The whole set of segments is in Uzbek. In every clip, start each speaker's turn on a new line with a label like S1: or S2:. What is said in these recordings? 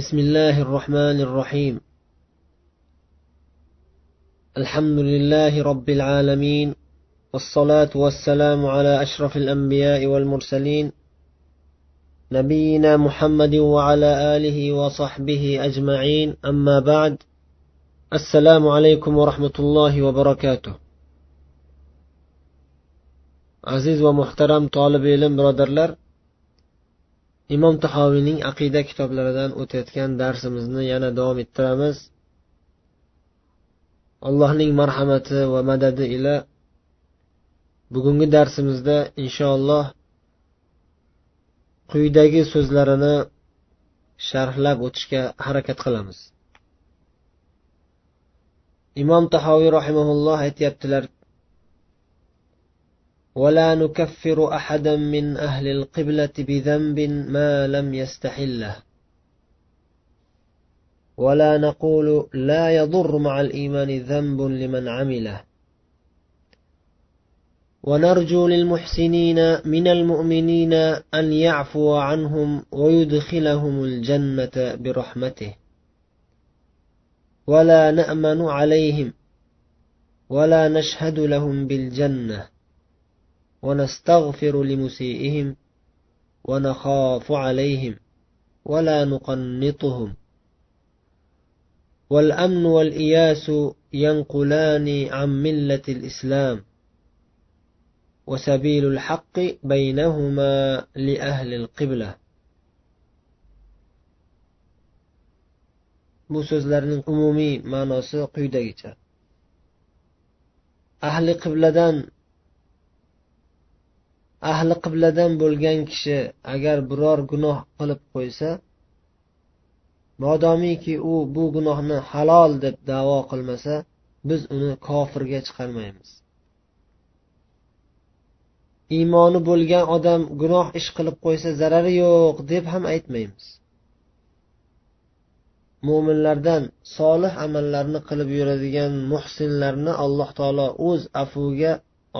S1: بسم الله الرحمن الرحيم. الحمد لله رب العالمين والصلاة والسلام على أشرف الأنبياء والمرسلين نبينا محمد وعلى آله وصحبه أجمعين. أما بعد السلام عليكم ورحمة الله وبركاته. aziz va muhtaram tolib ilm birodarlar imom tahoviyning aqida kitoblaridan o'tayotgan darsimizni yana davom ettiramiz. Allohning marhamati va madadi ila bugungi darsimizda inshaalloh quyidagi so'zlarini sharhlab o'tishga harakat qilamiz. Imom tahoviy rahimaulloh aytyaptilar ولا نكفر أحدا من أهل القبلة بذنب ما لم يستحله. ولا نقول لا يضر مع الإيمان ذنب لمن عمله. ونرجو للمحسنين من المؤمنين أن يعفو عنهم ويدخلهم الجنة برحمته. ولا نأمن عليهم ولا نشهد لهم بالجنة. ونستغفر لمسيئهم ونخاف عليهم ولا نقنطهم. والأمن والإياس ينقلان عن ملة الإسلام وسبيل الحق بينهما لأهل القبلة. Bu so'zlarning umumiy ma'nosi quyidagicha ahli qibladan ahli qibladan bo'lgan kishi agar biror gunoh qilib qo'ysa modomiki u bu gunohni halol deb davo qilmasa biz uni kofirga chiqarmaymiz. Iymoni bo'lgan odam gunoh ish qilib qo'ysa zarari yo'q deb ham aytmaymiz. Mo'minlardan solih amallarni qilib yuradigan muhsinlarni alloh taolo o'z afuviga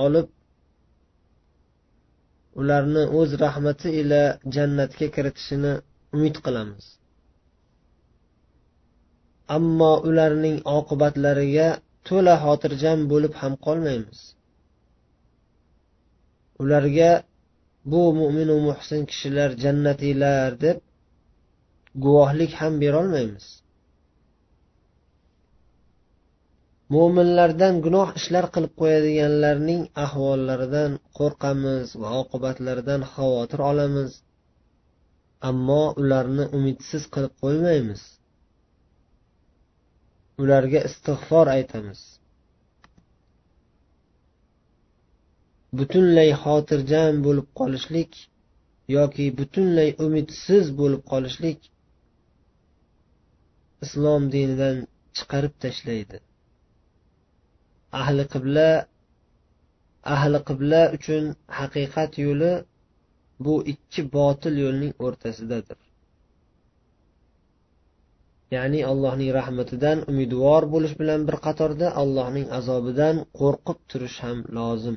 S1: olib ularni o'z rahmati ila jannatga kiritishini umid qilamiz. Ammo ularning oqibatlariga to'la xotirjam bo'lib ham qolmaymiz. Ularga bu mo'minu muhsin kishilar jannatiylar deb guvohlik ham berolmaymiz. Mo'minlardan gunoh ishlar qilib qo'yadiganlarning ahvollaridan qo'rqamiz va oqibatlaridan xavotir olamiz. Ammo ularni umidsiz qilib qo'ymaymiz. Ularga istig'for aytamiz. Butunlay xotirjam bo'lib qolishlik yoki butunlay umidsiz bo'lib qolishlik islom dinidan chiqarib tashlaydi. Ahli qibla ahli qibla uchun haqiqat yo'li bu ikki botil yo'lning o'rtasidadir. Ya'ni allohning rahmatidan umidvor bo'lish bilan bir qatorda allohning azobidan qo'rqib turish ham lozim.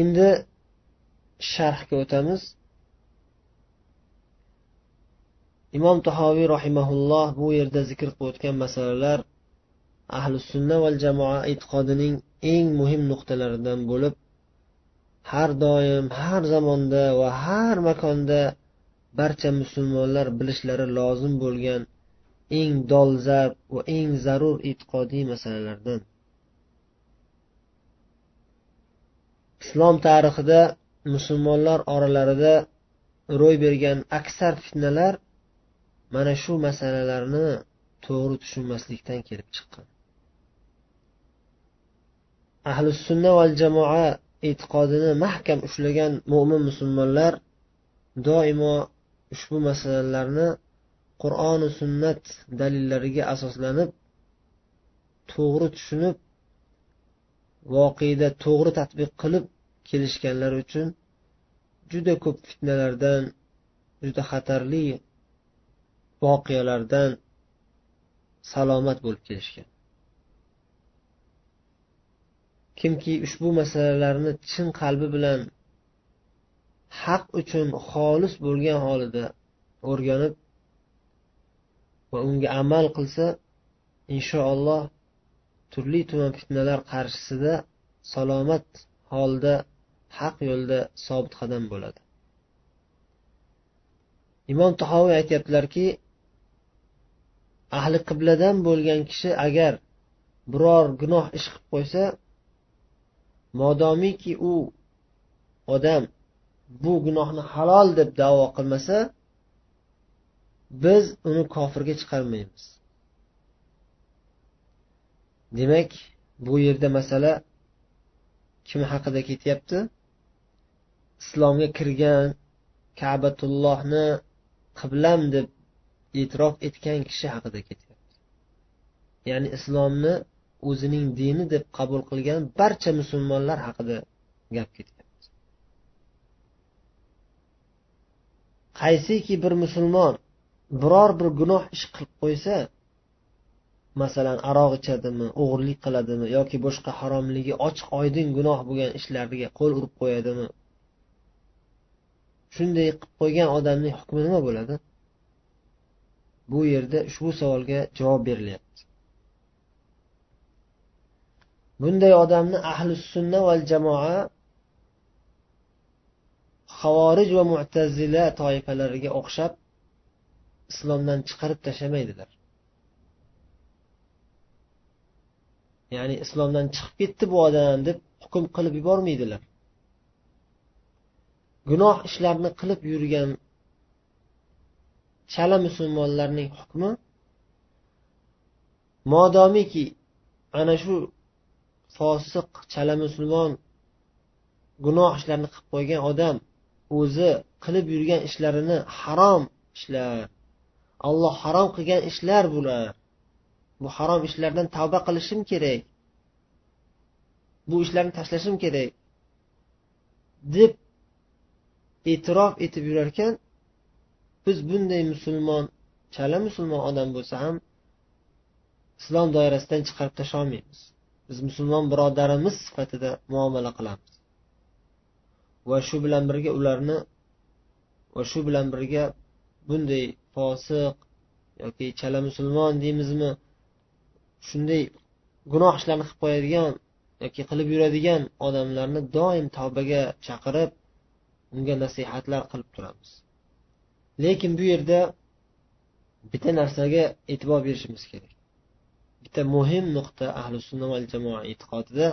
S1: Endi sharhga o'tamiz. Imom tahoviy rahimaulloh bu yerda zikr qilayotgan masalalar ahli sunna val jamoa e'tiqodining eng muhim nuqtalaridan bo'lib har doim har zamonda va har makonda barcha musulmonlar bilishlari lozim bo'lgan eng dolzarb va eng zarur e'tiqodiy masalalardan. Islom tarixida musulmonlar oralarida ro'y bergan aksar fitnalar mana shu masalalarni to'g'ri tushunmaslikdan kelib chiqqan. Ahli sunna val jamoa e'tiqodini mahkam ushlagan mo'min musulmonlar doimo ushbu masalalarni qur'oni sunnat dalillariga asoslanib to'g'ri tushunib voqeda to'g'ri tadbiq qilib kelishganlari uchun juda ko'p fitnalardan juda xatarli voqealardan salomat bo'lib kelishgan. Kimki ushbu masalalarni chin qalbi bilan haq uchun xolis bo'lgan holida o'rganib va unga amal qilsa inshaalloh turli tuman fitnalar qarshisida salomat holda haq yo'lda sobit qadam bo'ladi. Imom tahoviy aytyaptilarki ahli qibladan bo'lgan kishi agar biror gunoh ish qilib qo'ysa modomiki u odam bu gunohni halol deb davo qilmasa biz uni kofirga chiqarmaymiz. Demak bu yerda masala kim haqida ketyapti? Islomga kirgan kabatullohni qiblam deb e'tirof etgan kishi haqida ketyapti. Ya'ni islomni o'zining dini deb qabul qilgan barcha musulmonlar haqida gap ketyapti. Qaysiki bir musulmon biror bir gunoh ish qilib qo'ysa masalan aroq ichadimi o'g'irlik qiladimi yoki boshqa haromligi ochiq oydin gunoh bo'lgan ishlarga qo'l urib qo'yadimi? Shunday qilib qo'ygan odamning hukmi nima bo'ladi? Bu yerda ushbu savolga javob berilyapti. Bunday odamni ahli sunna val jamoa havorij va mu'tazila toifalariga o'xshab islomdan chiqarib tashlamaydilar. Ya'ni islomdan chiqib ketdi bu odam deb hukm qilib yubormaydilar. Gunoh ishlarni qilib yurgan chala musulmonlarning hukmi modomiki ana shu fosiq chala musulmon gunoh ishlarni qilib qo'ygan odam o'zi qilib yurgan ishlarini harom ishlar. Alloh harom qilgan ishlar bular. Bu harom ishlardan tavba qilishim kerak. Bu ishlarni tashlashim kerak. Deb e'tirof etib yurarkan biz bunday musulmon chala musulmon odam bo'lsa ham islom doirasidan chiqarib tashlolmaymiz biz musulmon birodarimiz sifatida muomala qilamiz. Va shu bilan birga ularni va shu bilan birga bunday fosiq yoki chala musulmon deymizmi shunday gunoh ishlarni qilib qo'yadigan yoki qilib yuradigan odamlarni doim tavbaga chaqirib unga nasihatlar qilib turamiz. Lekin bu yerda bitta narsaga e'tibor berishimiz kerak. Bitta muhim nuqta ahli sunna val jamoa e'tiqodida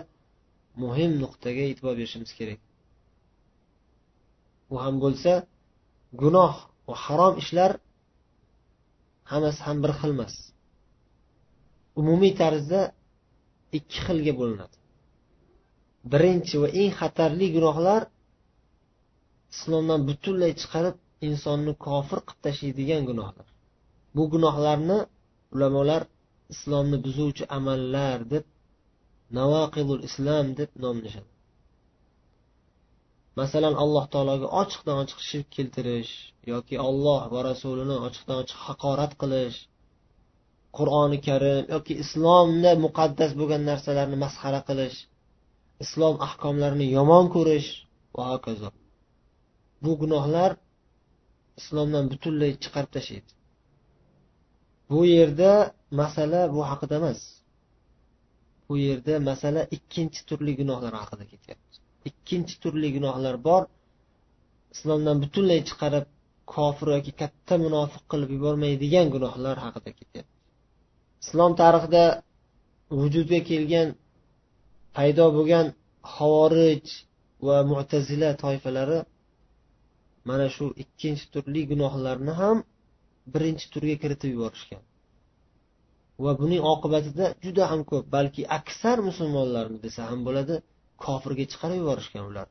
S1: muhim nuqtaga e'tibor berishimiz kerak. U ham bo'lsa gunoh va harom ishlar hammasi ham bir xil emas. Umumiy tarzda ikki xilga bo'linadi. Birinchi va eng xatarli gunohlar islomdan butunlay chiqarib insonni kofir qilib tashlaydigan gunohlar. Bu gunohlarni ulamolar islomni buzuvchi amallar deb navoqilul islom deb nomlashadi. Masalan alloh taologa ochiqdan ochiq shirk keltirish yoki olloh va rasulini ochiqdan ochiq haqorat qilish qur'oni karim yoki islomda muqaddas bo'lgan narsalarni masxara qilish islom ahkomlarini yomon ko'rish va hokazo. Bu gunohlar islomdan butunlay chiqarib tashlaydi. Bu yerda masala bu haqida emas. Bu yerda masala ikkinchi turli gunohlar haqida ketyapti. Ikkinchi turli gunohlar bor. Islomdan butunlay chiqarib kofir yoki katta munofiq qilib yubormaydigan gunohlar haqida ketyapti. Islom tarixida vujudga kelgan paydo bo'lgan havorij va mutazila toifalari mana shu ikkinchi turli gunohlarni ham birinchi turga kiritib yuborishgan. Va buning oqibatida juda ham ko'p balki aksar musulmonlarni desa ham bo'ladi kofirga chiqarib yuborishgan ular.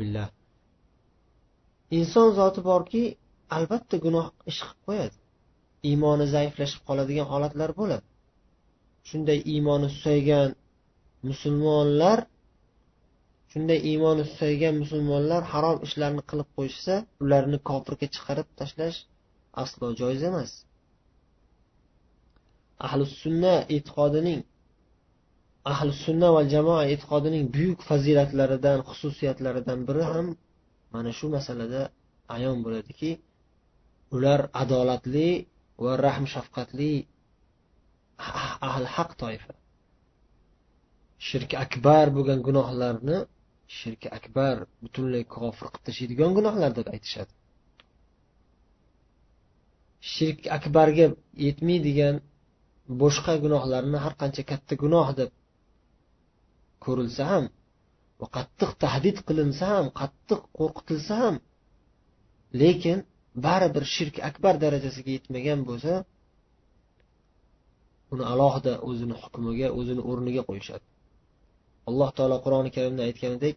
S1: Billah. Inson zoti borki albatta gunoh ish qilib qo'yadi. Iymoni zaiflashib qoladigan holatlar bo'ladi. Shunday iymoni susaygan musulmonlar shunday iymoni susaygan musulmonlar harom ishlarni qilib qo'yishsa ularni kofirga chiqarib tashlash aslo joiz emas. Ahli sunna e'tiqodining ahli sunna va jamoa e'tiqodining buyuk fazilatlaridan xususiyatlaridan biri ham mana shu masalada ayon bo'ladiki ular adolatli va rahm shafqatli ahli haq toifa. Shirk akbar bo'lgan gunohlarni shirki akbar butunlay kofir qilib tashlaydigan gunohlar deb aytishadi. Shirk akbarga yetmaydigan boshqa gunohlarni har qancha katta gunoh deb ko'rilsa ham va qattiq tahdid qilinsa ham qattiq qo'rqitilsa ham lekin baribir shirk akbar darajasiga yetmagan bo'lsa uni alohida o'zini hukmiga o'zini o'rniga qo'yishadi. Alloh taolo qur'oni karimda aytganidek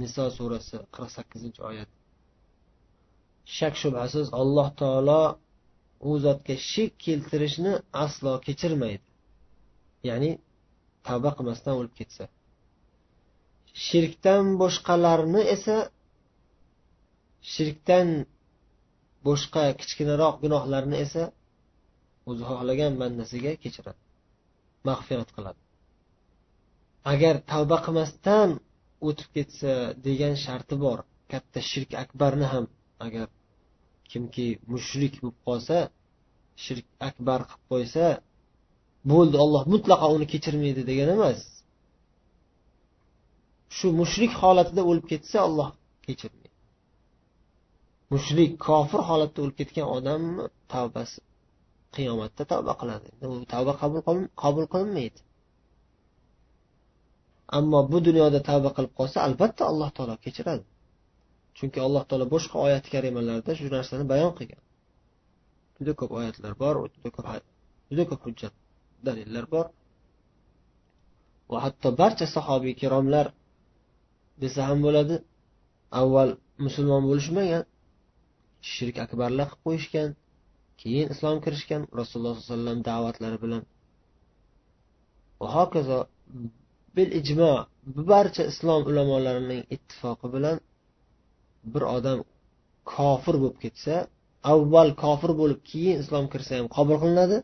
S1: niso surasi qirq sakkizinchi oyat. Shak shubhasiz alloh taolo u zotga shirk keltirishni aslo kechirmaydi. Ya'ni tavba qilmasdan o'lib ketsa. Shirkdan boshqalarni esa shirkdan boshqa kichkinaroq gunohlarni esa o'zi xohlagan bandasiga kechiradi. Mag'firat qiladi. Agar tavba qilmasdan o'tib ketsa degan sharti bor. Katta shirk akbarni ham agar kimki mushrik bo'lib qolsa shirk akbar qilib qo'ysa bo'ldi olloh mutlaqo uni kechirmaydi degani emas. Shu mushrik holatida o'lib ketsa olloh kechirmaydi. Mushrik kofir holatda o'lib ketgan odamni tavbasi qiyomatda tavba qiladi. U tavba qabul qabul qilinmaydi. Ammo bu dunyoda tavba qilib qolsa albatta alloh taolo kechiradi. Chunki alloh taolo boshqa oyat karimalarda shu narsani bayon qilgan. Juda ko'p oyatlar bor juda ko'p juda ko'p hujjat dalillar bor. Va hatto barcha sahobiy kiromlar desa ham bo'ladi. Avval musulmon bo'lishmagan shirk akbarlar qilib qo'yishgan keyin islom kirishgan rasululloh sollallohu alayhi vasallam da'vatlari bilan va hokazo bil ijmo barcha islom ulamolarining ittifoqi bilan bir odam kofir bo'lib ketsa avval kofir bo'lib keyin islom kirsa ham qabul qilinadi.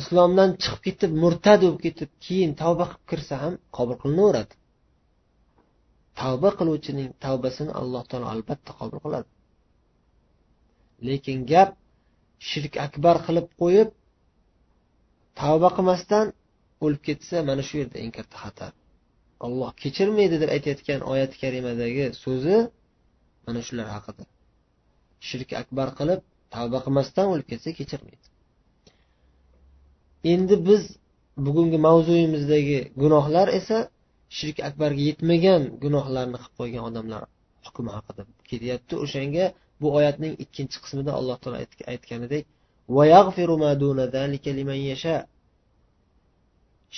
S1: Islomdan chiqib ketib murtad bo'lib ketib keyin tavba qilib kirsa ham qabul qilinaveradi. Tavba qiluvchining tavbasini alloh taolo albatta qabul qiladi. Lekin gap shirk akbar qilib qo'yib tavba qilmasdan o'lib ketsa mana shu yerda eng katta xatar olloh kechirmaydi deb aytayotgan oyat karimadagi so'zi mana shular haqida. Shirk akbar qilib tavba qilmasdan o'lib ketsa kechirmaydi. Endi biz bugungi mavzuyimizdagi gunohlar esa shirk akbarga yetmagan gunohlarni qilib qo'ygan odamlar hukmi haqida ketyapti. O'shanga bu oyatning ikkinchi qismida alloh taolo aytganidek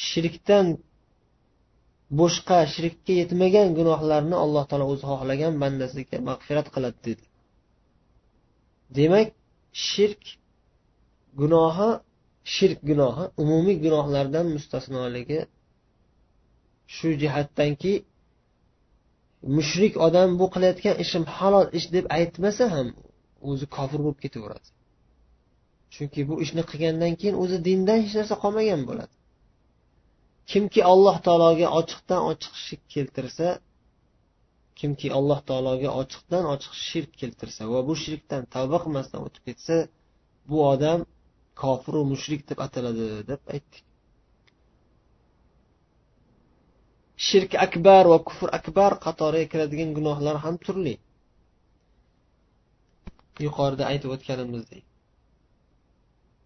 S1: shirkdan boshqa shirkka yetmagan gunohlarni alloh taolo o'zi xohlagan bandasiga mag'firat qiladi dedi. Demak shirk gunohi shirk gunohi umumiy gunohlardan mustasnoligi shu jihatdanki mushrik odam bu qilayotgan ishim halol ish deb aytmasa ham o'zi kofir bo'lib ketaveradi. Chunki bu ishni qilgandan keyin o'zi dindan hech narsa qolmagan bo'ladi. Kimki alloh taologa ochiqdan ochiq shirk keltirsa kimki alloh taologa ochiqdan ochiq shirk keltirsa va bu shirkdan tavba qilmasdan o'tib ketsa bu odam kofiru mushrik deb ataladi deb aytdik. Shirk akbar va kufr akbar qatoriga kiradigan gunohlar ham turli. Yuqorida aytib o'tganimizdek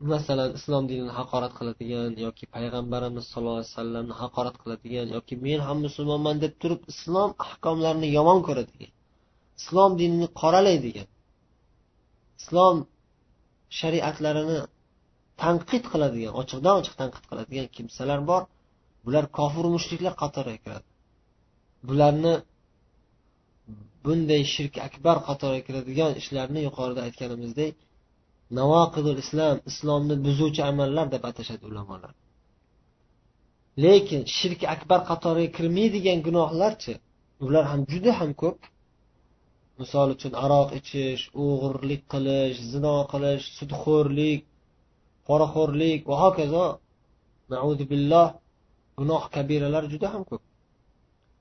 S1: masalan islom dinini haqorat qiladigan yoki payg'ambarimiz sallallohu alayhi vasallamni haqorat qiladigan yoki men ham musulmonman deb turib islom ahkomlarini yomon ko'radigan islom dinini qoralaydigan islom shariatlarini tanqid qiladigan ochiqdan ochiq tanqid qiladigan kimsalar bor. Bular kofir mushriklar qatoriga kiradi bularni bunday shirk akbar qatoriga kiradigan ishlarni yuqorida aytganimizdek navoqidul islom islomni buzuvchi amallar deb atashadi ulamolar. Lekin shirk akbar qatoriga kirmaydigan gunohlarchi ular ham juda ham ko'p. Misol uchun aroq ichish o'g'irlik qilish zino qilish sudxo'rlik poraxo'rlik va hokazo. Billoh gunoh kabiralar juda ham ko'p.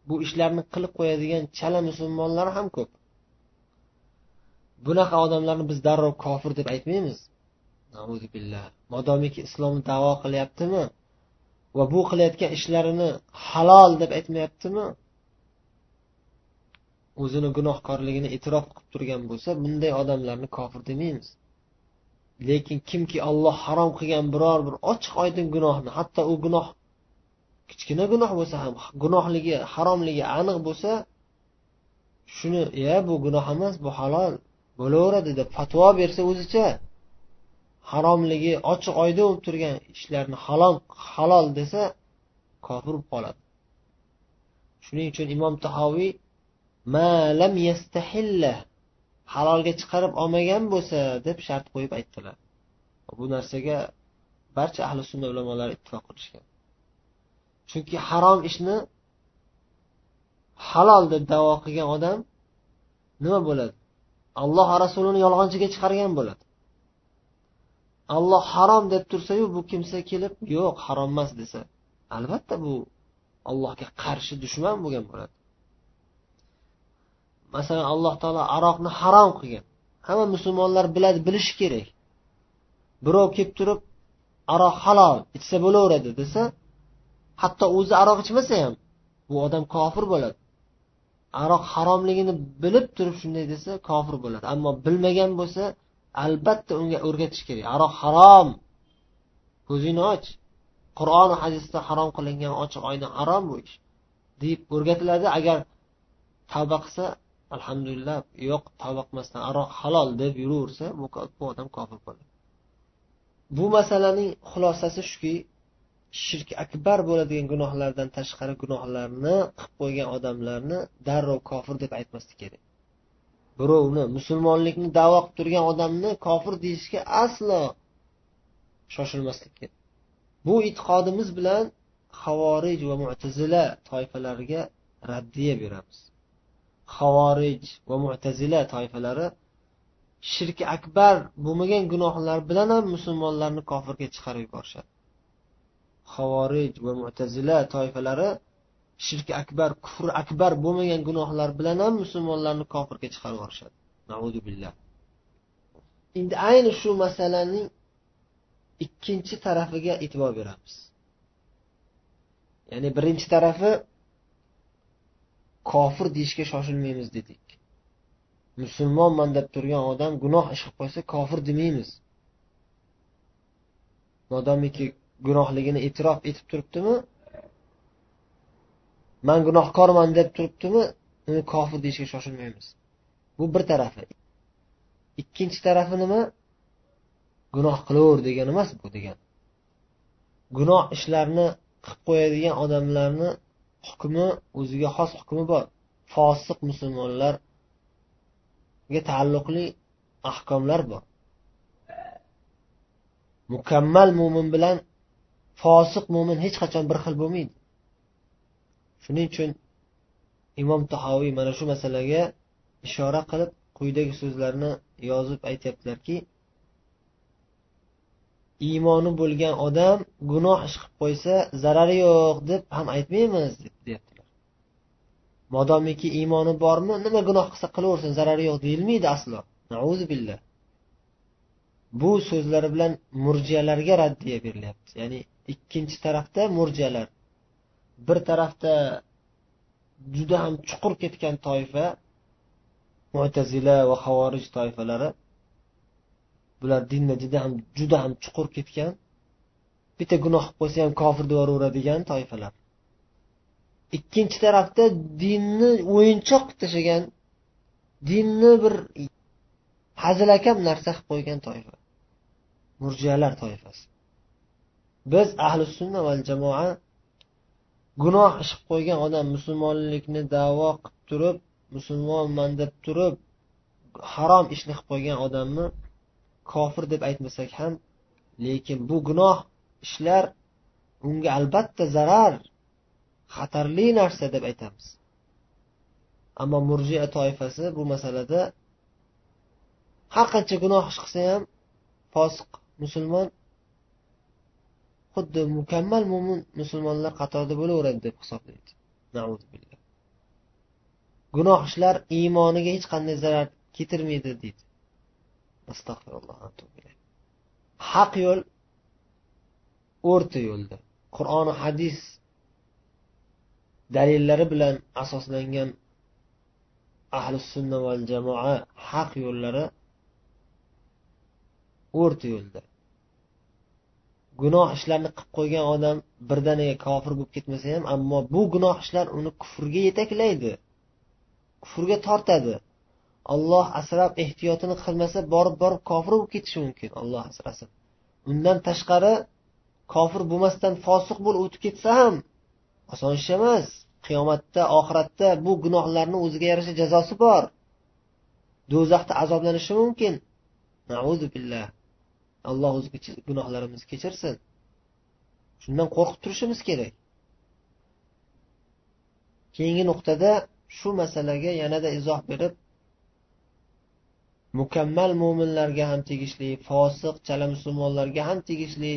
S1: Bu ishlarni qilib qo'yadigan chala musulmonlar ham ko'p. Bunaqa odamlarni biz darrov kofir deb aytmaymiz. Modomiki islomni davo qilyaptimi? Va bu qilayotgan ishlarini halol deb aytmayaptimi? O'zini gunohkorligini e'tirof qilib turgan bo'lsa bunday odamlarni kofir demaymiz. Lekin kimki olloh harom qilgan biror bir ochiq oydin gunohni hatto u gunoh kichkina gunoh bo'lsa ham gunohligi haromligi aniq bo'lsa shuni e bu gunoh emas bu halol bo'laveradi deb fatvo bersa o'zicha haromligi ochiq oydin bo'lib turgan ishlarni halol halol desa kofir bo'lib qoladi. Shuning uchun imom tahoviy malam yastahilla halolga chiqarib olmagan bo'lsa deb shart qo'yib aytdilar. Bu narsaga barcha ahli sunna ulamolari ittifoq qilishgan. Chunki harom ishni halol deb davo qilgan odam nima bo'ladi? Alloh rasulini yolg'onchiga chiqargan bo'ladi. Alloh harom deb tursayu bu kimsa kelib yo'q harom emas desa albatta bu allohga qarshi dushman bo'lgan bo'ladi. Masalan alloh taolo aroqni harom qilgan. Hamma musulmonlar biladi bilishi kerak. Birov kelib turib aroq halol ichsa bo'laveradi desa hatto o'zi aroq ichmasa ham bu odam kofir bo'ladi. Aroq haromligini bilib turib shunday desa kofir bo'ladi. Ammo bilmagan bo'lsa albatta unga o'rgatish kerak. Aroq harom. Ko'zingni och. Qur'on hadisda harom qilingan ochiq oydin harom bu ish. Deb o'rgatiladi. Agar tavba qilsa alhamdulillah yo'q tavba qilmasdan aroq halol deb yuraversa bu odam kofir bo'ladi. Bu masalaning xulosasi shuki shirk akbar bo'ladigan gunohlardan tashqari gunohlarni qilib qo'ygan odamlarni darrov kofir deb aytmaslik kerak. Birovni musulmonlikni davo qilib turgan odamni kofir deyishga aslo shoshilmaslik kerak. Bu e'tiqodimiz bilan havorij va mutazila toifalariga raddiya beramiz. Havorij va mutazila toifalari shirki akbar bo'lmagan gunohlar bilan ham musulmonlarni kofirga chiqarib yuborishadi. Havorij va mutazila toifalari shirk akbar kufr akbar bo'lmagan gunohlar bilan ham musulmonlarni kofirga chiqarib yuborishadi. Endi ayni shu masalaning ikkinchi tarafiga e'tibor beramiz. Ya'ni birinchi tarafi kofir deyishga shoshilmaymiz dedik. Musulmonman deb turgan odam gunoh ish qilib qo'ysa kofir demaymiz. Modomiki gunohligini e'tirof etib turibdimi? Man gunohkorman deb turibdimi? Uni kofir deyishga shoshilmaymiz. Bu bir tarafi. Ikkinchi tarafi nima? Gunoh qilaver degani emas bu degan. Gunoh ishlarni qilib qo'yadigan odamlarni hukmi o'ziga xos hukmi bor. Fosiq musulmonlarga taalluqli ahkomlar bor. Mukammal mo'min bilan fosiq mo'min hech qachon bir xil bo'lmaydi. Shuning uchun imom tahoviy mana shu masalaga ishora qilib quyidagi so'zlarni yozib aytyaptilarki iymoni bo'lgan odam gunoh ish qilib qo'ysa zarari yo'q deb ham aytmaymiz deyaptilar. Modomiki iymoni bormi nima gunoh qilsa qilaversin zarari yo'q deyilmaydi aslo. Billah. Bu so'zlari bilan murjiyalarga raddiya berilyapti. Ya'ni ikkinchi tarafda murjiyalar bir tarafda juda ham chuqur ketgan toifa mo'tazila va havorij toifalari. Bular dinda juda ham juda ham chuqur ketgan. Bitta gunoh qilib qo'ysa ham kofir deb yuboraveradigan toifalar. Ikkinchi tarafda dinni o'yinchoq qilib tashlagan dinni bir hazilakam narsa qilib qo'ygan toifa. Murjiyalar toifasi. Biz ahli sunna val jamoa gunoh ish qilib qo'ygan odam musulmonlikni davo qilib turib musulmonman deb turib harom ishni qilib qo'ygan odamni kofir deb aytmasak ham lekin bu gunoh ishlar unga albatta zarar xatarli narsa deb aytamiz. Ammo murjia toifasi bu masalada har qancha gunoh ish qilsa ham fosiq musulmon xuddi mukammal mo'min musulmonlar qatorida bo'laveradi deb hisoblaydi. Gunoh ishlar iymoniga hech qanday zarar keltirmaydi deydi. Astag'firulloh haq yo'l o'rta yo'lda. Qur'oni hadis dalillari bilan asoslangan ahli sunna val jamoa haq yo'llari o'rta yo'lda. Gunoh ishlarni qilib qo'ygan odam birdaniga kofir bo'lib ketmasa ham ammo bu gunoh ishlar uni kufrga yetaklaydi. Kufrga tortadi. Olloh asrab ehtiyotini qilmasa borib borib kofir bo'lib ketishi mumkin. Olloh asrasin. Undan tashqari kofir bo'lmasdan fosiq bo'lib o'tib ketsa ham oson ish emas. Qiyomatda oxiratda bu gunohlarni o'ziga yarasha jazosi bor. Do'zaxda azoblanishi mumkin. Billah. Alloh o'zi gunohlarimizni kechirsin. Shundan qo'rqib turishimiz kerak. Keyingi nuqtada shu masalaga yanada izoh berib mukammal mo'minlarga ham tegishli fosiq chala musulmonlarga ham tegishli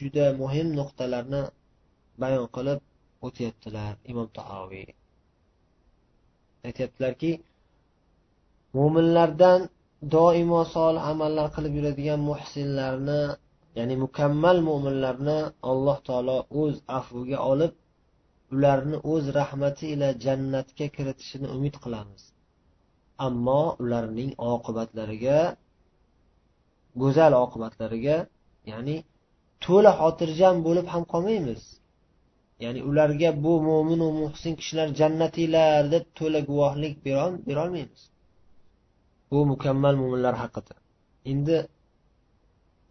S1: juda muhim nuqtalarni bayon qilib o'tyaptilar imom tahoviy. Aytyaptilarki mo'minlardan doimo solih amallar qilib yuradigan muhsinlarni ya'ni mukammal mo'minlarni alloh taolo o'z afviga olib ularni o'z rahmati ila jannatga kiritishini umid qilamiz. Ammo ularning oqibatlariga go'zal oqibatlariga ya'ni to'la xotirjam bo'lib ham qolmaymiz. Ya'ni ularga bu mo'minu muhsin kishilar jannatiylar deb to'la guvohlik berolmaymiz. Bu mukammal mo'minlar haqida. Endi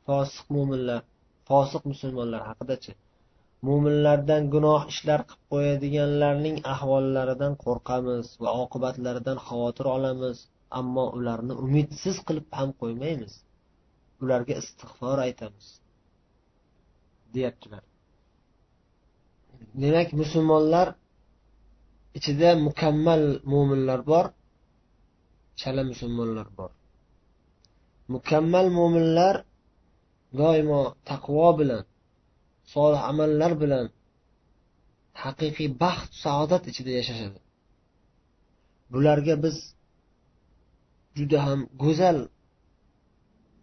S1: fosiq mo'minlar fosiq musulmonlar haqidachi? Mo'minlardan gunoh ishlar qilib qo'yadiganlarning ahvollaridan qo'rqamiz va oqibatlaridan xavotir olamiz ammo ularni umidsiz qilib ham qo'ymaymiz. Ularga istig'for aytamiz deyaptilar. Demak musulmonlar ichida mukammal mo'minlar bor. Chala musulmonlar bor. Mukammal mo'minlar doimo taqvo bilan solih amallar bilan haqiqiy baxt saodat ichida yashashadi. Bularga biz juda ham go'zal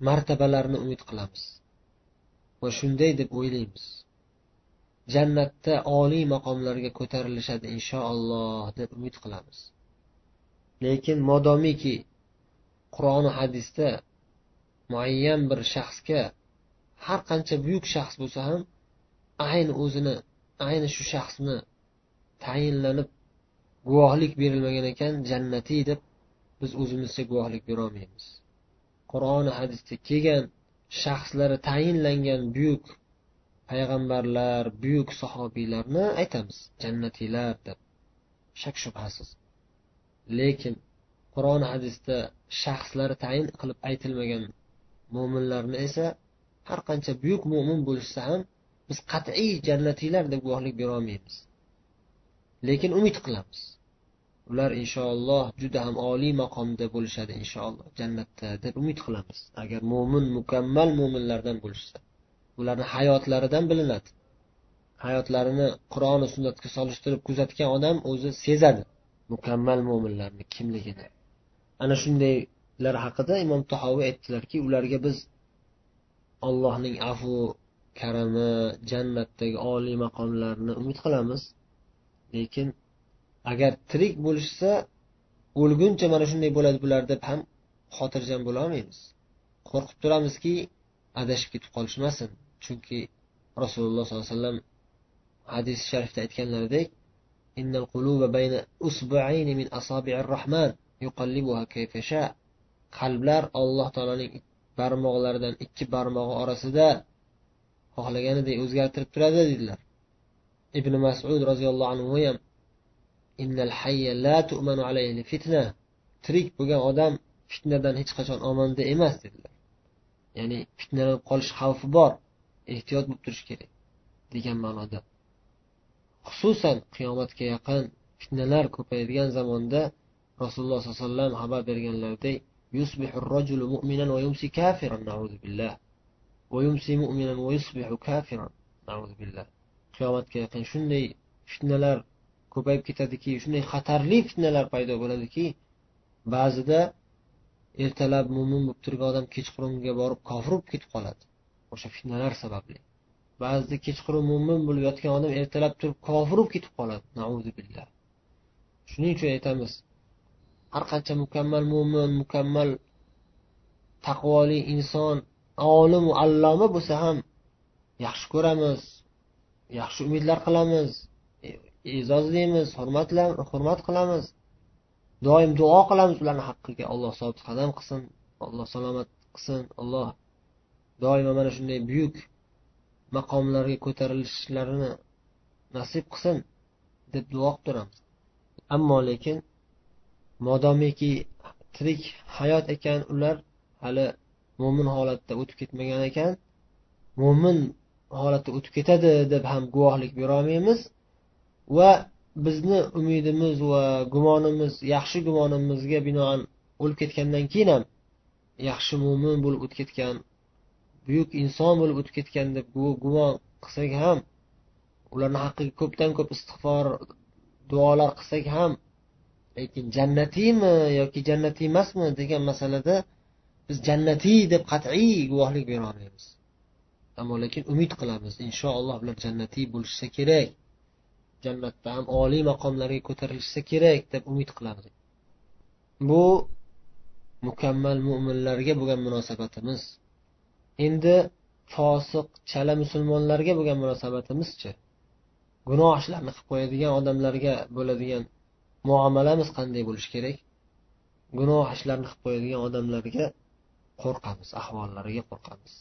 S1: martabalarni umid qilamiz va shunday deb o'ylaymiz. Jannatda oliy maqomlarga ko'tarilishadi inshaalloh deb umid qilamiz. Lekin modomiki qur'oni hadisda muayyan bir shaxsga har qancha buyuk shaxs bo'lsa ham ayni o'zini ayni shu shaxsni tayinlanib guvohlik berilmagan ekan jannatiy deb biz o'zimizcha guvohlik berolmaymiz. Qur'oni hadisda kelgan shaxslari tayinlangan buyuk payg'ambarlar buyuk sahobiylarni aytamiz jannatiylar deb. Shak shubhasiz lekin qur'oni hadisda shaxslari tayin qilib aytilmagan mo'minlarni esa har qancha buyuk mo'min bo'lishsa ham biz qat'iy jannatiylar deb guvohlik berolmaymiz lekin umid qilamiz. Ular inshaalloh juda ham oliy maqomda bo'lishadi inshaalloh jannatda deb umid qilamiz. Agar mo'min mukammal mo'minlardan bo'lishsa ularni hayotlaridan bilinadi. Hayotlarini qur'oni sunnatga solishtirib kuzatgan odam o'zi sezadi. Mukammal mo'minlarni kimligini. Ana shundaylar haqida imom tahoviy aytdilarki ularga biz allohning afu karami jannatdagi oliy maqomlarni umid qilamiz. Lekin agar tirik bo'lishsa o'lguncha mana shunday bo'ladi bular deb ham xotirjam bo'lolmaymiz qo'rqib turamizki adashib ketib qolishmasin. Chunki rasululloh sollallohu alayhi vasallam hadis sharifda aytganlaridek إن القلوب بين أصبعين من أصابع الرحمن يقلبها كيف يشاء. qalblar alloh taoloning barmoqlaridan ikki barmog'i orasida xohlaganiday o'zgartirib turadi dedilar ibn masud roziyallohu anhu ham tirik bo'lgan odam fitnadan hech qachon omonda emas dedilar ya'ni fitnalanib qolish xavfi bor ehtiyot bo'lib turish kerak degan ma'noda xususan qiyomatga yaqin fitnalar ko'payadigan zamonda rasululloh sollallohu alayhi vasallam xabar berganlaridek يصبح الرجل مؤمنا ويمسي كافرا نعوذ بالله ويمسي مؤمنا ويصبح كافرا qiyomatga yaqin shunday fitnalar ko'payib ketadiki shunday xatarli fitnalar paydo bo'ladiki ba'zida ertalab mo'min bo'lib turgan odam kechqurunga borib kofir bo'lib ketib qoladi o'sha fitnalar sababli Ba'zida kechqurun mo'min bo'lib yotgan odam ertalab turib kofir bo'lib ketib qoladi. Billah. Shuning uchun aytamiz har qancha mukammal mo'min mukammal taqvoli inson olimu alloma bo'lsa ham yaxshi ko'ramiz yaxshi umidlar qilamiz e, e'zozlaymiz hurmat qilamiz. Doim duo qilamiz ularni haqqiga. Alloh sobit qadam qilsin alloh salomat qilsin alloh doimo mana shunday buyuk maqomlarga ko'tarilishlarini nasib qilsin deb duo qilib turamiz ammo lekin modomiki tirik hayot ekan ular hali mo'min holatda o'tib ketmagan ekan mo'min holatda o'tib ketadi deb ham guvohlik berolmaymiz va bizni umidimiz va gumonimiz yaxshi gumonimizga binoan o'lib ketgandan keyin ham yaxshi mo'min bo'lib o'tib ketgan buyuk inson bo'lib o'tib ketgan deb gumon qilsak ham ularni haqqiga ko'pdan ko'p istig'for duolar qilsak ham lekin jannatiymi yoki jannatiy emasmi degan masalada biz jannatiy deb qat'iy guvohlik bera olmaymiz. Ammo lekin umid qilamiz inshaalloh ular jannatiy bo'lishsa kerak. Jannatda ham oliy maqomlarga ko'tarilishsa kerak deb umid qilamiz. Bu mukammal mo'minlarga bo'lgan munosabatimiz. Endi fosiq chala musulmonlarga bo'lgan munosabatimizchi gunoh ishlarni qilib qo'yadigan odamlarga bo'ladigan muomalamiz qanday bo'lishi kerak? Gunoh ishlarni qilib qo'yadigan odamlarga qo'rqamiz ahvollariga qo'rqamiz.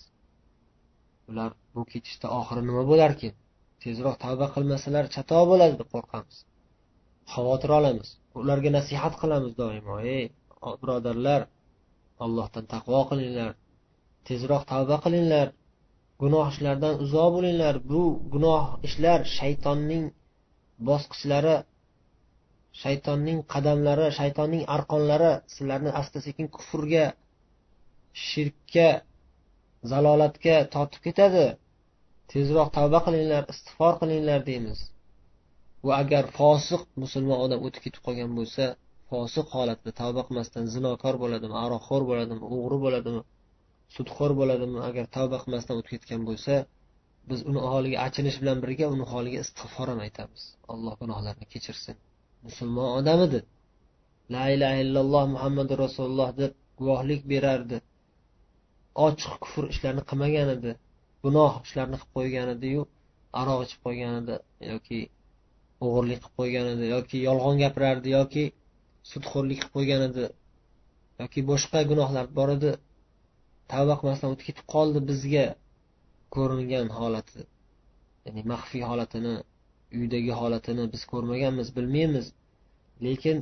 S1: Ular bu ketishda oxiri nima bo'larkin tezroq tavba qilmasalar chatoq bo'ladi deb qo'rqamiz. Xavotir olamiz ularga nasihat qilamiz doimo. Ey birodarlar allohdan taqvo qilinglar. Tezroq tavba qilinglar. Gunoh ishlardan uzoq bo'linglar. Bu gunoh ishlar shaytonning bosqichlari shaytonning qadamlari shaytonning arqonlari sizlarni asta sekin kufrga shirkka zalolatga tortib ketadi. Tezroq tavba qilinglar istig'for qilinglar deymiz. Va agar fosiq musulmon odam o'tib ketib qolgan bo'lsa fosiq holatda tavba qilmasdan zinokor bo'ladimi aroqxo'r bo'ladimi o'g'ri bo'ladimi sudxo'r bo'ladimi agar tavba qilmasdan o'tib ketgan bo'lsa biz uni holiga achinish bilan birga uni holiga istig'for ham aytamiz. Alloh gunohlarini kechirsin. Musulmon odam edi. La ilaha illalloh muhammadu rasululloh deb guvohlik berardi. Ochiq kufr ishlarni qilmagan edi. Gunoh ishlarni qilib qo'ygan ediyu aroq ichib qo'ygan edi yoki o'g'irlik qilib qo'ygan edi yoki yolg'on gapirardi yoki sudxo'rlik qilib qo'ygan edi yoki boshqa gunohlar bor edi. Tavba qilmasdan o'tib ketib qoldi bizga ko'ringan holati. Ya'ni maxfiy holatini uydagi holatini biz ko'rmaganmiz bilmaymiz. Lekin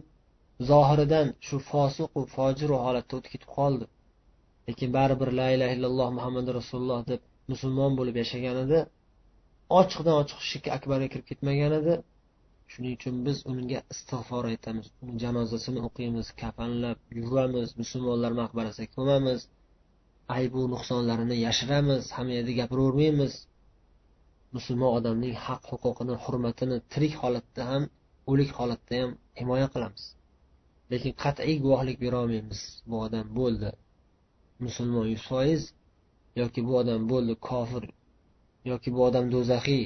S1: zohiridan shu fosiqu fojiru holatda o'tib ketib qoldi. Lekin baribir la illaha illalloh muhammadu rasululloh deb musulmon bo'lib yashagan edi. Ochiqdan ochiq shirk akbarga kirib ketmagan edi. Shuning uchun biz unga istig'for aytamiz. Uni janozasini o'qiymiz kafanlab yuvamiz musulmonlar maqbarasiga ko'mamiz. Aybu nuqsonlarini yashiramiz hamma yerda gapiravermaymiz. Musulmon odamning haq huquqini hurmatini tirik holatda ham o'lik holatda ham himoya qilamiz. Lekin qat'iy guvohlik berolmaymiz. Bu odam bo'ldi musulmon yuz foiz yoki bu odam bo'ldi kofir yoki bu odam do'zaxiy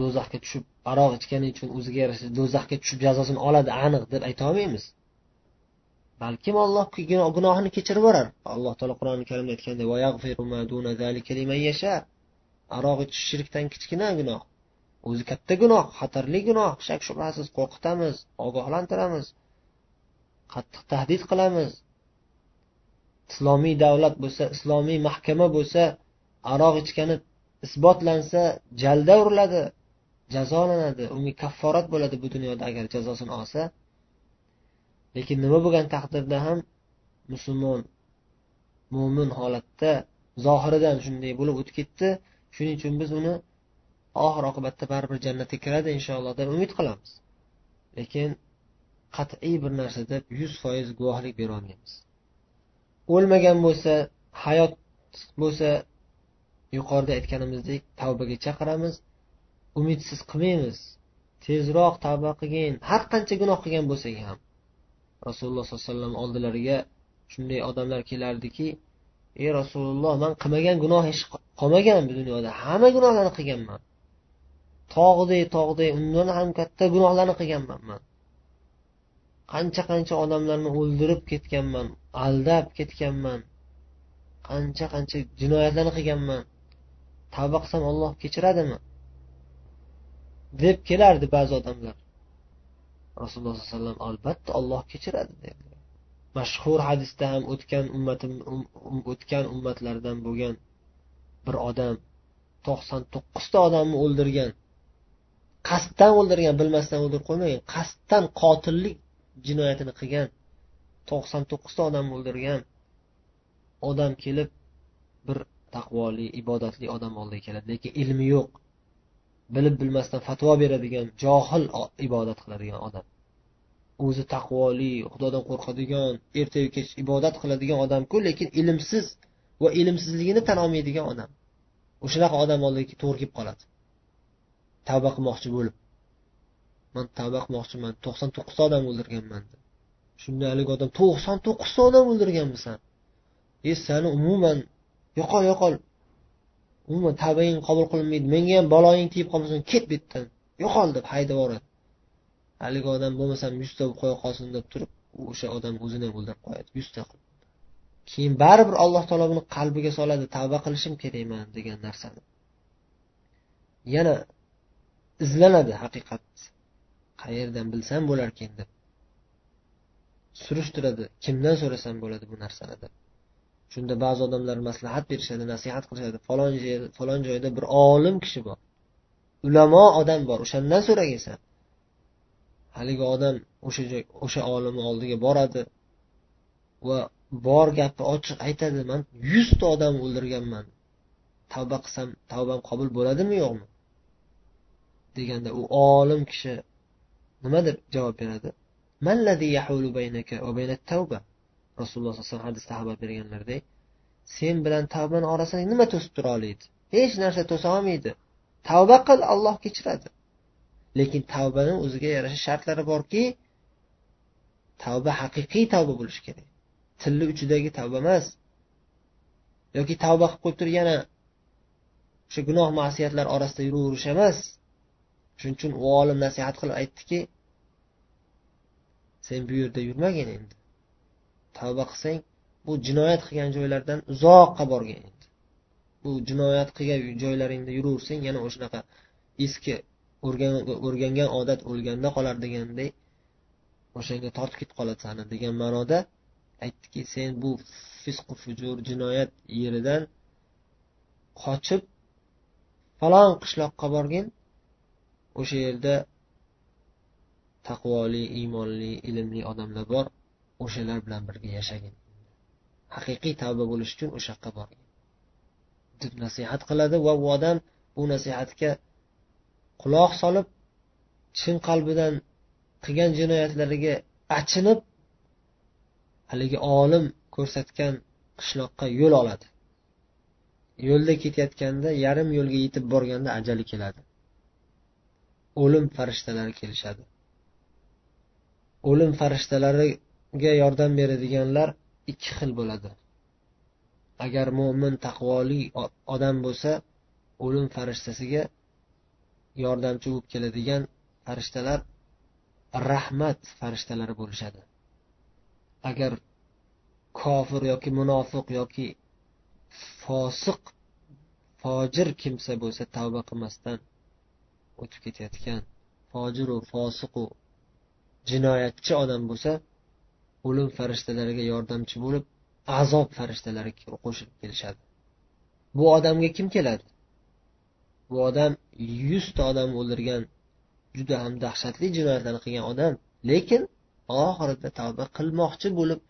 S1: do'zaxga tushib aroq ichgani uchun o'ziga yarasha do'zaxga tushib jazosini oladi aniq deb aytolmaymiz balkim olloh gunohini kechirib yuborar. Alloh taolo qur'oni karimda aytganday aroq ichish shirkdan kichkina gunoh. O'zi katta gunoh xatarli gunoh. Shak shubhasiz qo'rqitamiz ogohlantiramiz qattiq tahdid qilamiz. Islomiy davlat bo'lsa islomiy mahkama bo'lsa aroq ichgani isbotlansa jalda uriladi jazolanadi. Unga kafforat bo'ladi bu dunyoda. Agar jazosini olsa lekin nima bo'lgan taqdirda ham musulmon mo'min holatda zohiridan shunday bo'lib o'tib ketdi. Shuning uchun biz uni oxir oqibatda baribir jannatga kiradi inshaalloh deb umid qilamiz. Lekin qat'iy bir narsa deb yuz foiz guvohlik berolmaymiz o'lmagan bo'lsa hayot bo'lsa yuqorida aytganimizdek tavbaga chaqiramiz. Umidsiz qilmaymiz. Tezroq tavba qilgin. Har qancha gunoh qilgan bo'lsak ham rasululloh sollallohu alayhi vasallam oldilariga shunday odamlar kelardiki ey rasululloh man qilmagan gunoh hech qolmagan bu dunyoda. Hamma gunohlarni qilganman. Tog'day tog'day undan ham katta gunohlarni qilganman man qancha qancha odamlarni o'ldirib ketganman aldab ketganman. Qancha qancha jinoyatlarni qilganman. Tavba qilsam olloh kechiradimi? deb kelardi ba'zi odamlar. Rasululloh sollallohu alayhi vasallam albatta olloh kechiradi dedi. Mashhur hadisda ham o'tgan ummatim um, um o'tgan ummatlardan bo'lgan bir odam to'qson to'qqizta odamni o'ldirgan qasddan o'ldirgan bilmasdan o'ldirib qo'ymagan qasddan qotillik jinoyatini qilgan to'qson to'qqizta odamni o'ldirgan odam kelib bir taqvoli ibodatli odam oldiga keladi. Lekin ilmi yo'q. Bilib bilmasdan fatvo beradigan johil ibodat qiladigan odam. O'zi taqvoli xudodan qo'rqadigan ertayu kech ibodat qiladigan odamku lekin ilmsiz va ilmsizligini tan olmaydigan odam. O'shanaqa odam oldiga to'g'ri kelib qoladi. Tavba qilmoqchi bo'lib. Man tavba qilmoqchiman to'qson to'qqizta odam o'ldirganman. Shunda haligi odam to'qson to'qqizta odam o'ldirganmisan? E sani umuman yo'qol yo'qol. Umuman tavbang qabul qilinmaydi. Menga ham baloying tegib qolmasin ket bu yerdan yo'qol deb haydab yuboradi haligi odam bo'lmasam yuzta bo'lib qo'ya qolsin deb turib o'sha odam o'zini ham o'ldirib qo'yadi. Yuzta qilib. Keyin baribir alloh taolo buni qalbiga soladi. Tavba qilishim kerakman degan narsani. Yana izlanadi haqiqat. Qayerdan bilsam bo'larkan deb surishtiradi. Kimdan so'rasam bo'ladi bu narsani deb. Shunda ba'zi odamlar maslahat berishadi nasihat qilishadi. Falon falon joyda bir olim kishi bor. Ulamo odam bor o'shandan so'ragansan. Haligi odam o'sha joy o'sha olimni oldiga boradi va bor gapni ochiq aytadi man yuzta odam o'ldirganman. Tavba qilsam tavbam qabul bo'ladimi yo'qmi? deganda u olim kishi nima deb javob beradi. Rasululloh sallallohu alayhi vasallam hadisda xabar berganlaridek sen bilan tavbani orasini nima to'sib tura oladi hech narsa to'sa olmaydi. Tavba qil alloh kechiradi. Lekin tavbani o'ziga yarasha shartlari borki tavba haqiqiy tavba bo'lishi kerak. Tilni uchidagi tavba emas. Yoki tavba qilib qo'yib turib yana o'sha gunoh masiyatlar orasida yuraverish emas. Shuning uchun u olim nasihat qilib aytdiki sen bu yerda yurmagin endi. Tavba qilsang bu jinoyat qilgan joylardan uzoqqa borgin endi bu jinoyat qilgan joylaringda yuraversang yana o'shanaqa eski o'rgangan odat o'lganda qolar deganday o'shanga tortib ketib qoladi degan ma'noda aytdiki sen bu fisqu fujur jinoyat yeridan qochib falon qishloqqa borgin. O'sha yerda taqvoli iymonli ilmli odamlar bor. O'shalar bilan birga yashagin. Haqiqiy tavba bo'lish uchun o'sha yoqqa borgin. Deb nasihat qiladi va u odam bu nasihatga quloq solib chin qalbidan qilgan jinoyatlariga achinib haligi olim ko'rsatgan qishloqqa yo'l oladi. Yo'lda ketayotganda yarim yo'lga yetib borganda ajali keladi. O'lim farishtalari kelishadi. O'lim farishtalari yordam beradiganlar ikki xil bo'ladi. Agar mo'min taqvoli odam bo'lsa o'lim farishtasiga yordamchi bo'lib keladigan farishtalar rahmat farishtalari bo'lishadi. Agar kofir yoki munofiq yoki fosiq fojir kimsa bo'lsa tavba qilmasdan o'tib ketayotgan fojiru fosiqu jinoyatchi odam bo'lsa o'lim farishtalariga yordamchi bo'lib azob farishtalari qo'shilib kelishadi. Bu odamga kim keladi? Bu odam yuzta odam o'ldirgan juda ham dahshatli jinoyatlarni qilgan odam lekin oxirida tavba qilmoqchi bo'lib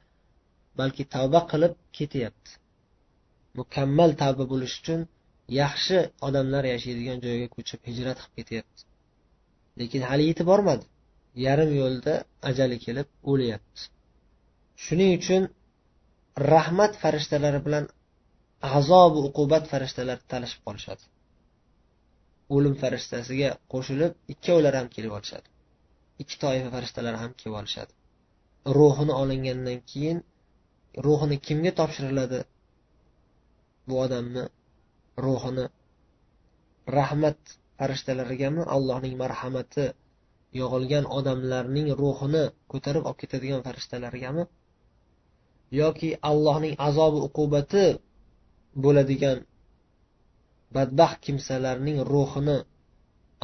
S1: balki tavba qilib ketyapti. Mukammal tavba bo'lish uchun yaxshi odamlar yashaydigan joyga ko'chib hijrat qilib ketyapti. Lekin hali yetib bormadi. Yarim yo'lda ajali kelib o'lyapti. Shuning uchun rahmat farishtalari bilan azob uqubat farishtalari talashib qolishadi. O'lim farishtasiga qo'shilib ikkovlari ham kelib olishadi. Ikki toifa farishtalar ham kelib olishadi. Ruhini olingandan keyin ruhini kimga topshiriladi? Bu odamni ruhini rahmat farishtalarigami allohning marhamati yog'ilgan odamlarning ruhini ko'tarib olib ketadigan farishtalargami yoki allohning azobi uqubati bo'ladigan badbaxt kimsalarning ruhini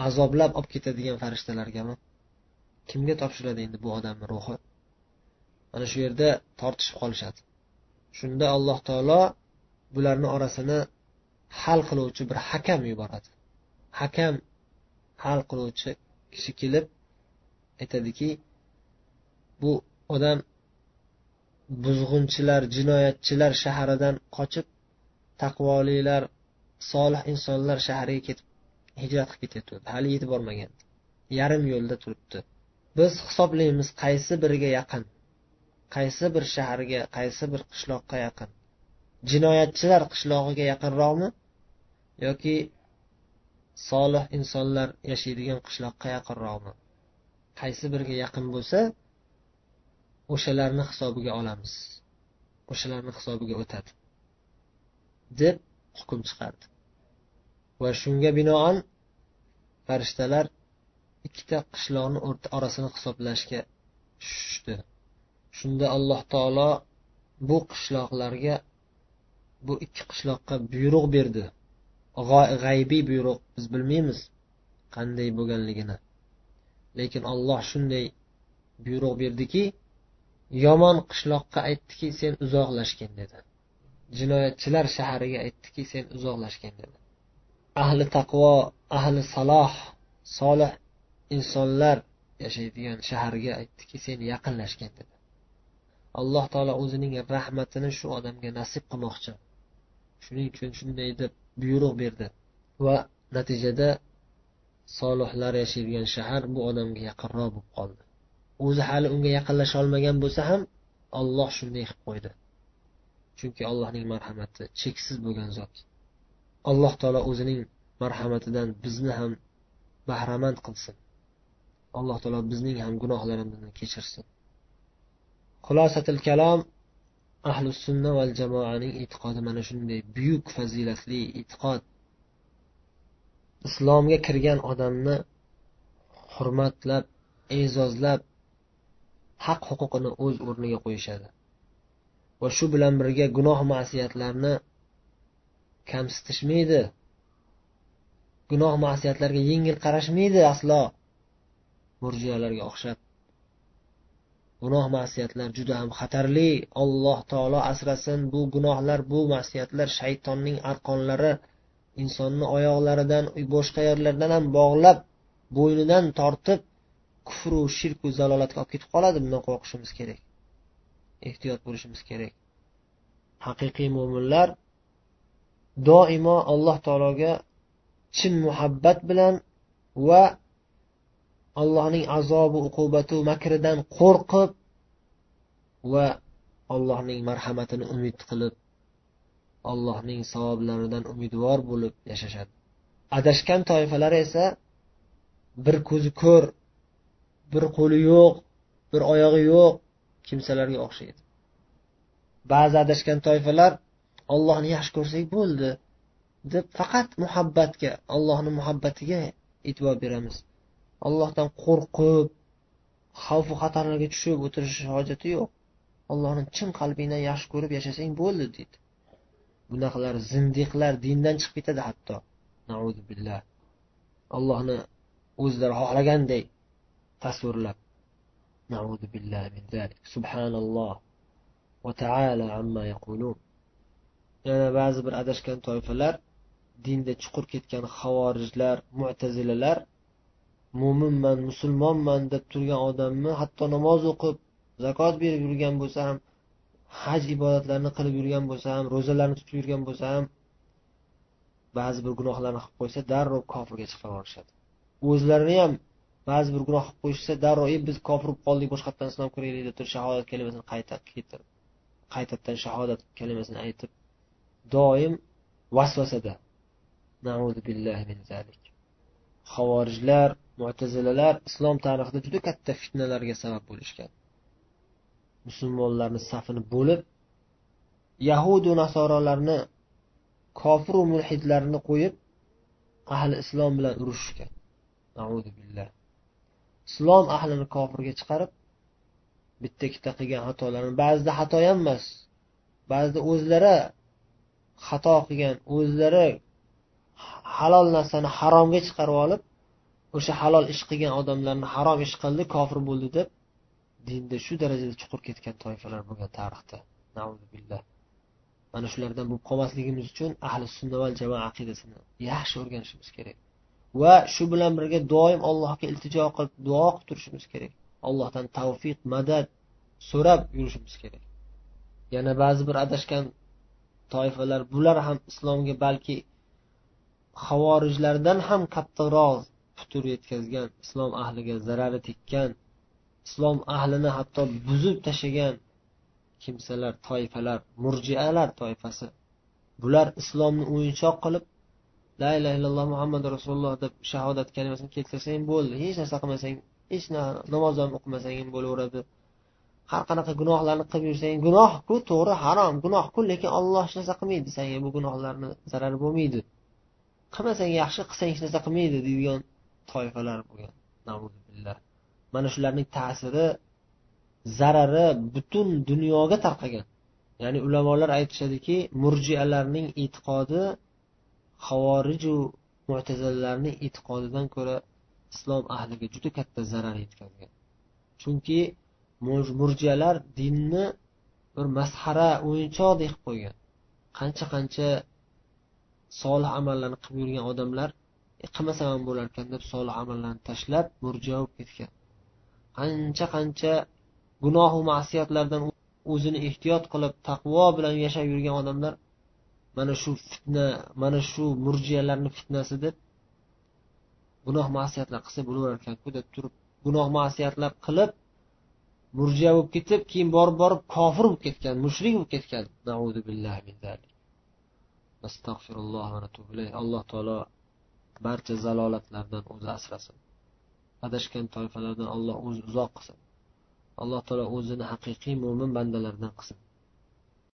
S1: azoblab olib ketadigan farishtalargami? Kimga topshiradi endi bu odamni ruhi? Mana shu yerda tortishib qolishadi. Shunda alloh taolo bularni orasini hal qiluvchi bir hakam yuboradi. Hakam hal qiluvchi kishi kelib aytadiki bu odam buzg'unchilar jinoyatchilar shahridan qochib taqvolilar solih insonlar shahriga ketib hijrat qilib ketyapti. Hali yetib bormagan. Yarim yo'lda turibdi. Biz hisoblaymiz qaysi biriga yaqin qaysi bir shaharga qaysi bir qishloqqa yaqin. Jinoyatchilar qishlog'iga yaqinroqmi? Yoki solih insonlar yashaydigan qishloqqa yaqinroqmi? Qaysi biriga yaqin bo'lsa o'shalarni hisobiga olamiz. O'shalarni hisobiga o'tadi. deb hukm chiqardi. Va shunga binoan farishtalar ikkita qishloqni orasini hisoblashga tushishdi. Shunda alloh taolo bu qishloqlarga bu ikki qishloqqa buyruq berdi. G'aybiy buyruq biz bilmaymiz qanday bo'lganligini. Lekin olloh shunday buyruq berdiki yomon qishloqqa aytdiki sen uzoqlashgin dedi. Jinoyatchilar shahariga aytdiki sen uzoqlashgin dedi. Ahli taqvo ahli saloh solih insonlar yashaydigan shaharga aytdiki sen yaqinlashgin dedi. Alloh taolo o'zining rahmatini shu odamga nasib qilmoqchi. Shuning uchun shunday deb buyruq berdi. Va natijada solihlar yashaydigan shahar bu odamga yaqinroq bo'lib qoldi. O'zi hali unga yaqinlasha olmagan bo'lsa ham olloh shunday qilib qo'ydi. Chunki allohning marhamati cheksiz bo'lgan zot. Alloh taolo o'zining marhamatidan bizni ham bahramand qilsin. Alloh taolo bizning ham gunohlarimizni kechirsin. Xulosatil kalom ahli sunna val jamoaning e'tiqodi mana shunday buyuk fazilatli e'tiqod. Islomga kirgan odamni hurmatlab e'zozlab haq huquqini o'z o'rniga qo'yishadi. Va shu bilan birga gunoh masiyatlarni kamsitishmaydi. Gunoh masiyatlarga yengil qarashmaydi aslo. Murjiyalarga o'xshab. Gunoh masiyatlar juda ham xatarli. Alloh taolo asrasin bu gunohlar bu masiyatlar shaytonning arqonlari insonni oyoqlaridan boshqa yerlardan ham bog'lab bo'ynidan tortib kufru shirku zalolatga olib ketib qoladi bundan qo'rqishimiz kerak. Ehtiyot bo'lishimiz kerak. Haqiqiy mo'minlar doimo alloh taologa chin muhabbat bilan va allohning azobi uqubati makridan qo'rqib va allohning marhamatini umid qilib allohning savoblaridan umidvor bo'lib yashashadi. Adashgan toifalar esa bir ko'zi ko'r bir qo'li yo'q bir oyog'i yo'q kimsalarga o'xshaydi. Ba'zi adashgan toifalar ollohni yaxshi ko'rsak bo'ldi deb faqat muhabbatga allohni muhabbatiga e'tibor beramiz. Allohdan qo'rqib xavfu xatarlarga tushib o'tirish hojati yo'q. Allohni chin qalbingdan yaxshi ko'rib yashasang bo'ldi deydi. Bunaqalar zindiqlar dindan chiqib ketadi hatto. Billah allohni o'zlari xohlaganday tasvirlab subhanalloh va taala amma yaqulun. Yana ba'zi bir adashgan toifalar dinda chuqur ketgan havorijlar mu'tazilalar mo'minman musulmonman deb turgan odamni hatto namoz o'qib zakot berib yurgan bo'lsa ham haj ibodatlarini qilib yurgan bo'lsa ham ro'zalarni tutib yurgan bo'lsa ham ba'zi bir gunohlarni qilib qo'ysa darrov kofirga chiqarib yuborishadi o'zlarini ham ba'zi bir gunoh qilib qo'yishsa darrov biz kofir bo'lib qoldik boshqatdan islom kiraylik deb turib shahodat kalimasini qayta qaytadan shahodat kalimasini aytib doim vasvasada havorijlar mo'tazilalar islom tarixida juda katta fitnalarga sabab bo'lishgan. Musulmonlarni safini bo'lib yahudu nasorolarni kofiru mulhidlarni qo'yib ahli islom bilan urushishgan. Islom ahlini kofirga chiqarib bitta ikkita qilgan xatolarni ba'zida xato ham emas ba'zida o'zlari xato qilgan o'zlari halol narsani haromga chiqarib olib o'sha halol ish qilgan odamlarni harom ish qildi kofir bo'ldi deb dinda shu darajada chuqur ketgan toifalar bo'lgan tarixda. Mana shulardan bo'lib qolmasligimiz uchun ahli sunna val jamoa aqidasini yaxshi o'rganishimiz kerak. Va shu bilan birga doim allohga iltijo qilib duo qilib turishimiz kerak. Allohdan tavfiq madad so'rab yurishimiz kerak. Yana ba'zi bir adashgan toifalar bular ham islomga balki havorijlardan ham kattaroq putur yetkazgan islom ahliga zarari tekkan islom ahlini hatto buzib tashlagan kimsalar toifalar murjialar toifasi. Bular islomni o'yinchoq qilib la illaha illalloh muhammad rasululloh deb shahodat kalimasini keltirsang bo'ldi. Hech narsa qilmasang hech namoz ham o'qimasang ham bo'laveradi. Har qanaqa gunohlarni qilib yursang gunohku to'g'ri harom gunohku lekin olloh hech narsa qilmaydi. Senga bu gunohlarni zarari bo'lmaydi. Qilmasang yaxshi qilsang hech narsa qilmaydi deydigan toifalar bo'lgan. Mana shularning ta'siri zarari butun dunyoga tarqagan. Ya'ni ulamolar aytishadiki murjialarning e'tiqodi havoriju mo'tazilalarning e'tiqodidan ko'ra islom ahliga juda katta zarar yetkazgan. Chunki murjiyalar dinni bir masxara o'yinchoqdek qilib qo'ygan. Qancha qancha solih amallarni qilib yurgan odamlar e, qilmasam ham bo'larkan deb solih amallarni tashlab murjiya bo'lib ketgan. Qancha qancha gunohu ma'siyatlardan o'zini ehtiyot qilib taqvo bilan yashab yurgan odamlar mana shu fitna mana shu murjiyalarni fitnasi deb gunoh ma'siyatlar qilsa bo'laverarkanku deb turib gunoh ma'siyatlar qilib murjiya bo'lib ketib keyin borib borib kofir bo'lib ketgan mushrik bo'lib ketgan. Alloh taolo barcha zalolatlardan o'zi asrasin. Adashgan toifalardan alloh o'zi uzoq qilsin. Alloh taolo o'zini haqiqiy mo'min bandalardan qilsin.